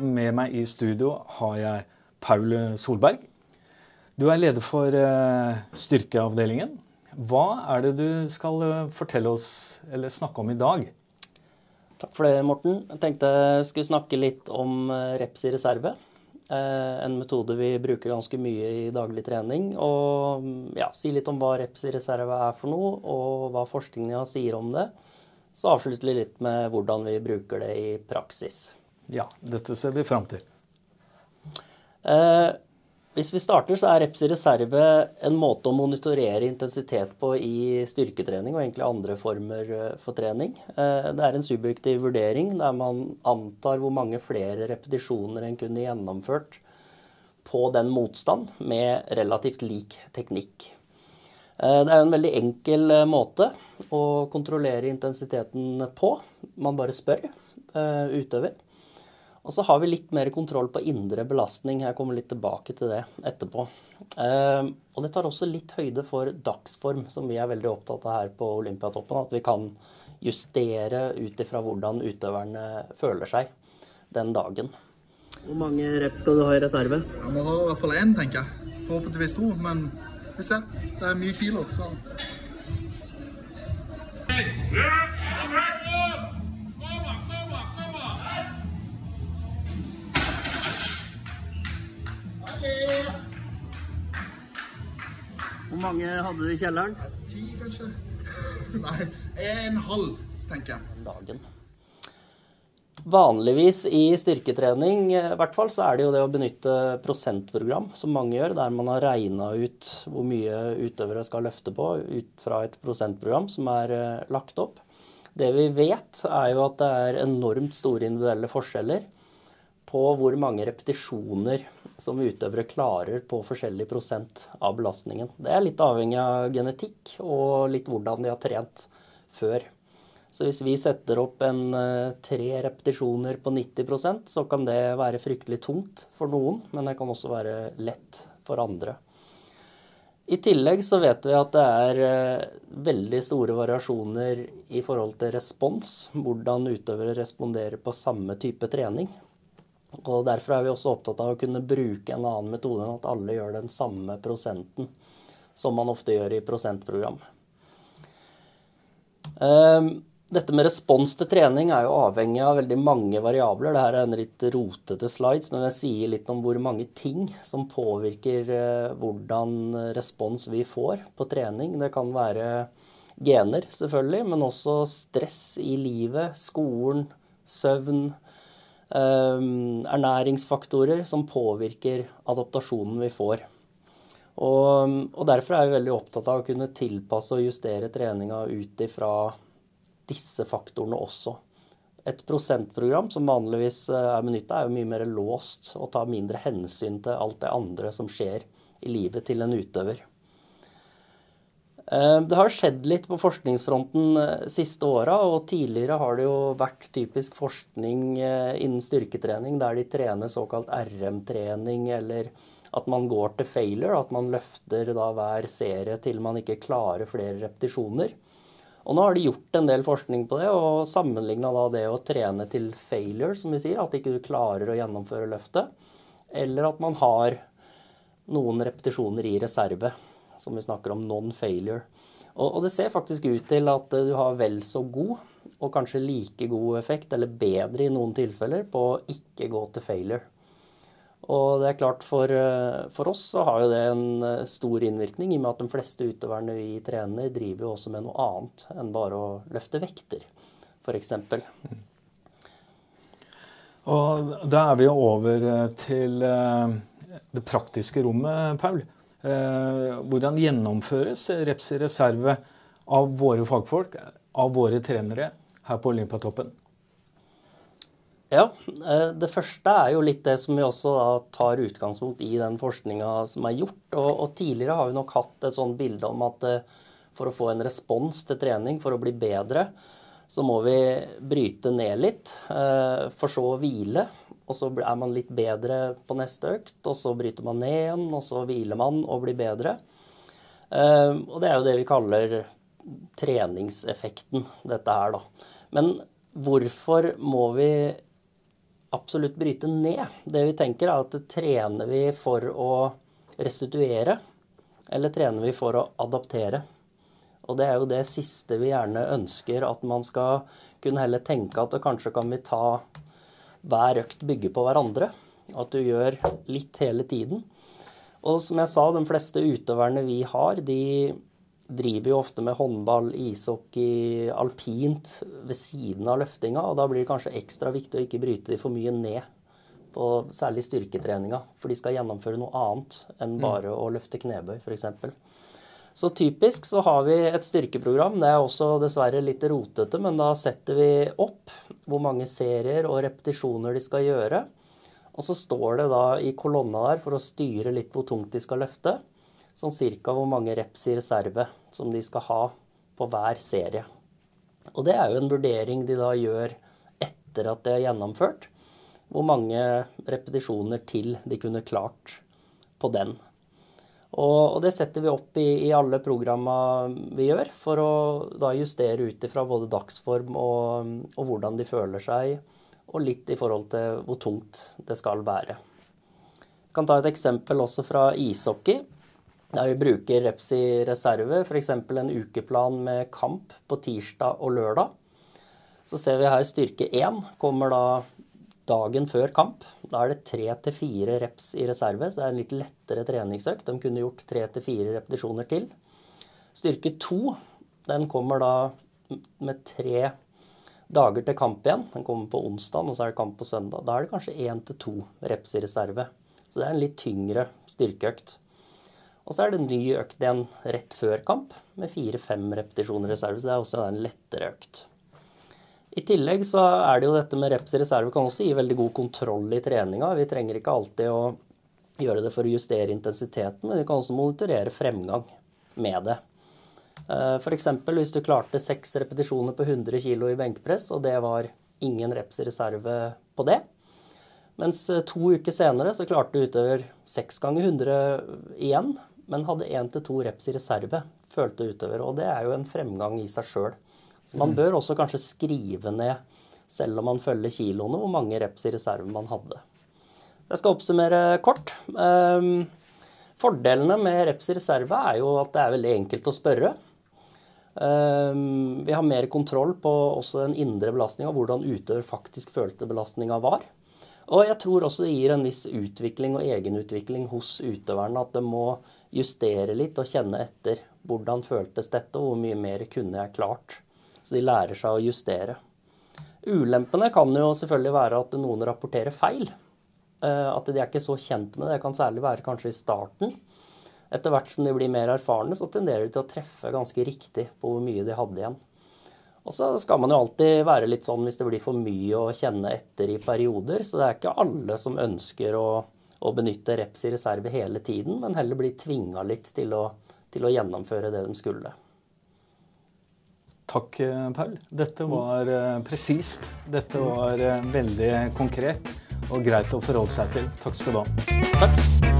Med meg i studio har jeg Paul Solberg. Du er leder for eh, styrkeavdelingen. Hva er det du skal eh, fortelle oss eller snakke om i dag? Takk for det, Morten. Jeg tenkte jeg skulle snakke litt om eh, reps i reserve. En metode vi bruker ganske mye i daglig trening. Og ja, si litt om hva reps i reserve er for noe, og hva forskningen sier om det. Så avslutter vi litt med hvordan vi bruker det i praksis. Ja, dette ser vi fram til. Eh, hvis vi starter, så er reps i reserve en måte å monitorere intensitet på i styrketrening og egentlig andre former eh, for trening. Eh, det er en subjektiv vurdering der man antar hvor mange flere repetisjoner en kunne gjennomført på den motstand med relativt lik teknikk. Eh, det er en veldig enkel måte å kontrollere intensiteten på. Man bare spør utøver. Og så har vi litt mer kontroll på indre belastning. Jeg kommer litt tilbake til det etterpå. Uh, og det tar også litt høyde for dagsform, som vi er veldig opptatt av her på Olympiatoppen. At vi kan justere ut ifra hvordan utøverne føler seg den dagen. Hvor mange reps skal du ha i reserve? Jeg må ha i hvert fall én, tenker jeg. Forhåpentligvis to. Men vi ser. Det er mye kilo, så Hvor mange hadde du i kjelleren? Ti, kanskje. Nei, en halv, tenker jeg. Dagen. Vanligvis i styrketrening i hvert fall, så er det jo det å benytte prosentprogram, som mange gjør, der man har regna ut hvor mye utøvere skal løfte på ut fra et prosentprogram som er eh, lagt opp. Det vi vet, er jo at det er enormt store individuelle forskjeller på hvor mange repetisjoner som utøvere klarer på forskjellig prosent av belastningen. Det er litt avhengig av genetikk og litt hvordan de har trent før. Så hvis vi setter opp en eh, tre repetisjoner på 90% så kan det være fryktelig tungt for noen, men det kan også være lett for andre. I tillegg så vet vi at det er eh, veldig store variasjoner i forhold til respons, hvordan utøvere responderer på samme type trening. Og Derfor er vi også opptatt av å kunne bruke en annen metode enn at alle gjør den samme prosenten, som man ofte gjør i prosentprogram. Ehm, dette med respons til trening er jo avhengig av veldig mange variabler. Dette er en litt rotete slides, men det sier litt om hvor mange ting som påvirker eh, hvordan respons vi får på trening. Det kan være gener, selvfølgelig, men også stress i livet, skolen, søvn ernæringsfaktorer som påvirker adaptasjonen vi får. Og, og, Derfor er vi veldig opptatt av å kunne tilpasse og justere treninga ut ifra disse faktorene også. Et prosentprogram som vanligvis eh, er benytta, er jo mye mer låst og tar mindre hensyn til alt det andre som skjer i livet til en utøver. Eh, det har skjedd litt på forskningsfronten eh, siste åra, og tidligere har det jo vært typisk forskning eh, innen styrketrening der de trener såkalt RM-trening, eller at man går til failure, at man løfter da hver serie til man ikke klarer flere repetisjoner. Og nå har de gjort en del forskning på det, og sammenligna da det å trene til failure, som vi sier, at ikke du klarer å gjennomføre løftet, eller at man har noen repetisjoner i reserve som vi snakker om non-failure. Og, og, det ser faktisk ut til at du har vel så god, og kanskje like god effekt, eller bedre i noen tilfeller, på å ikke gå til failure. Og det er klart, for, eh, for oss så har jo det en eh, stor innvirkning, i og med at de fleste utøverne vi trener, driver jo også med noe annet enn bare å løfte vekter, f.eks. Og da er vi over eh, til det praktiske rommet, Paul. Eh, hvordan gjennomføres reps i reserve av våre fagfolk, av våre trenere her på Olympiatoppen? Ja, eh, Det første er jo litt det som vi også tar utgangspunkt i den forskninga som er gjort. Og, og, tidligere har vi nok hatt et sånt bilde om at eh, for å få en respons til trening, for å bli bedre, så må vi bryte ned litt, for så å hvile og så er man litt bedre på neste økt, og så bryter man ned igjen, og så hviler man og blir bedre. Ehm, og det er jo det vi kaller treningseffekten, dette her, da. Men hvorfor må vi absolutt bryte ned. Det vi tenker, er at trener vi for å restituere, eller trener vi for å adaptere? Og det er jo det siste vi gjerne ønsker, at man skal kunne heller tenke at kanskje kan vi ta hver økt bygge på hverandre. At du gjør litt hele tiden. Og som jeg sa, de fleste utøverne vi har, de driver jo ofte med håndball, ishockey, alpint ved siden av løftinga. Og da blir det kanskje ekstra viktig å ikke bryte de for mye ned på særlig styrketreninga. For de skal gjennomføre noe annet enn mm. bare å løfte knebøy, f.eks. Så typisk så har vi et styrkeprogram. Det er også dessverre litt rotete, men da setter vi opp hvor mange serier og repetisjoner de skal gjøre. Og så står det da i kolonna der for å styre litt hvor tungt de skal løfte sånn cirka hvor mange reps i reserve som de skal ha på hver serie. Og det er jo en vurdering de da gjør etter at det er gjennomført. Hvor mange repetisjoner til de kunne klart på den. Og, og det setter vi opp i, i alle programma vi gjør, for å da justere ut ifra både dagsform og, og hvordan de føler seg, og litt i forhold til hvor tungt det skal være. Jeg kan ta et eksempel også fra ishockey. Der vi bruker reps i reserve, f.eks. en ukeplan med kamp på tirsdag og lørdag. Så ser vi her styrke 1 kommer da dagen før kamp. Da er det tre til fire reps i reserve, så det er en litt lettere treningsøkt. De kunne gjort tre til fire repetisjoner til. Styrke 2 den kommer da med tre dager til kamp igjen. Den kommer på onsdag, og så er det kamp på søndag. Da er det kanskje én til to reps i reserve. Så det er en litt tyngre styrkeøkt. Og så er det en ny økt igjen rett før kamp med fire-fem repetisjoner i reserve. Så det er også en lettere økt. I tillegg så er det jo dette med reps i reserve kan også gi veldig god kontroll i treninga. Vi trenger ikke alltid å gjøre det for å justere intensiteten, men vi kan også monitorere fremgang med det. Eh, F.eks. hvis du klarte seks repetisjoner på 100 kg i benkpress, og det var ingen reps i reserve på det. Mens eh, to uker senere så klarte utøver seks ganger 100 igjen, men hadde én til to reps i reserve, følte utøver. Og det er jo en fremgang i seg sjøl. Så man bør også kanskje skrive ned, selv om man følger kiloene, hvor mange reps i reserve man hadde. Jeg skal oppsummere kort. Ehm, fordelene med reps i reserve er jo at det er veldig enkelt å spørre. Ehm, vi har mer kontroll på også den indre belastninga, hvordan utøver faktisk følte belastninga var. Og jeg tror også det gir en viss utvikling og egenutvikling hos utøverne. At de må justere litt og kjenne etter. Hvordan føltes dette, og hvor mye mer kunne jeg klart? Så de lærer seg å justere. Ulempene kan jo selvfølgelig være at noen rapporterer feil. Eh, at de er ikke så kjent med det. Det kan særlig være kanskje i starten. Etter hvert som de blir mer erfarne, så tenderer de til å treffe ganske riktig på hvor mye de hadde igjen. Og så skal man jo alltid være litt sånn hvis det blir for mye å kjenne etter i perioder. Så det er ikke alle som ønsker å, å benytte reps i reserve hele tiden, men heller bli tvinga litt til å, til å, gjennomføre det de skulle. Takk, eh, Paul. Dette var uh, presist. Dette var uh, veldig konkret og greit å forholde seg til. Takk skal du ha. Takk.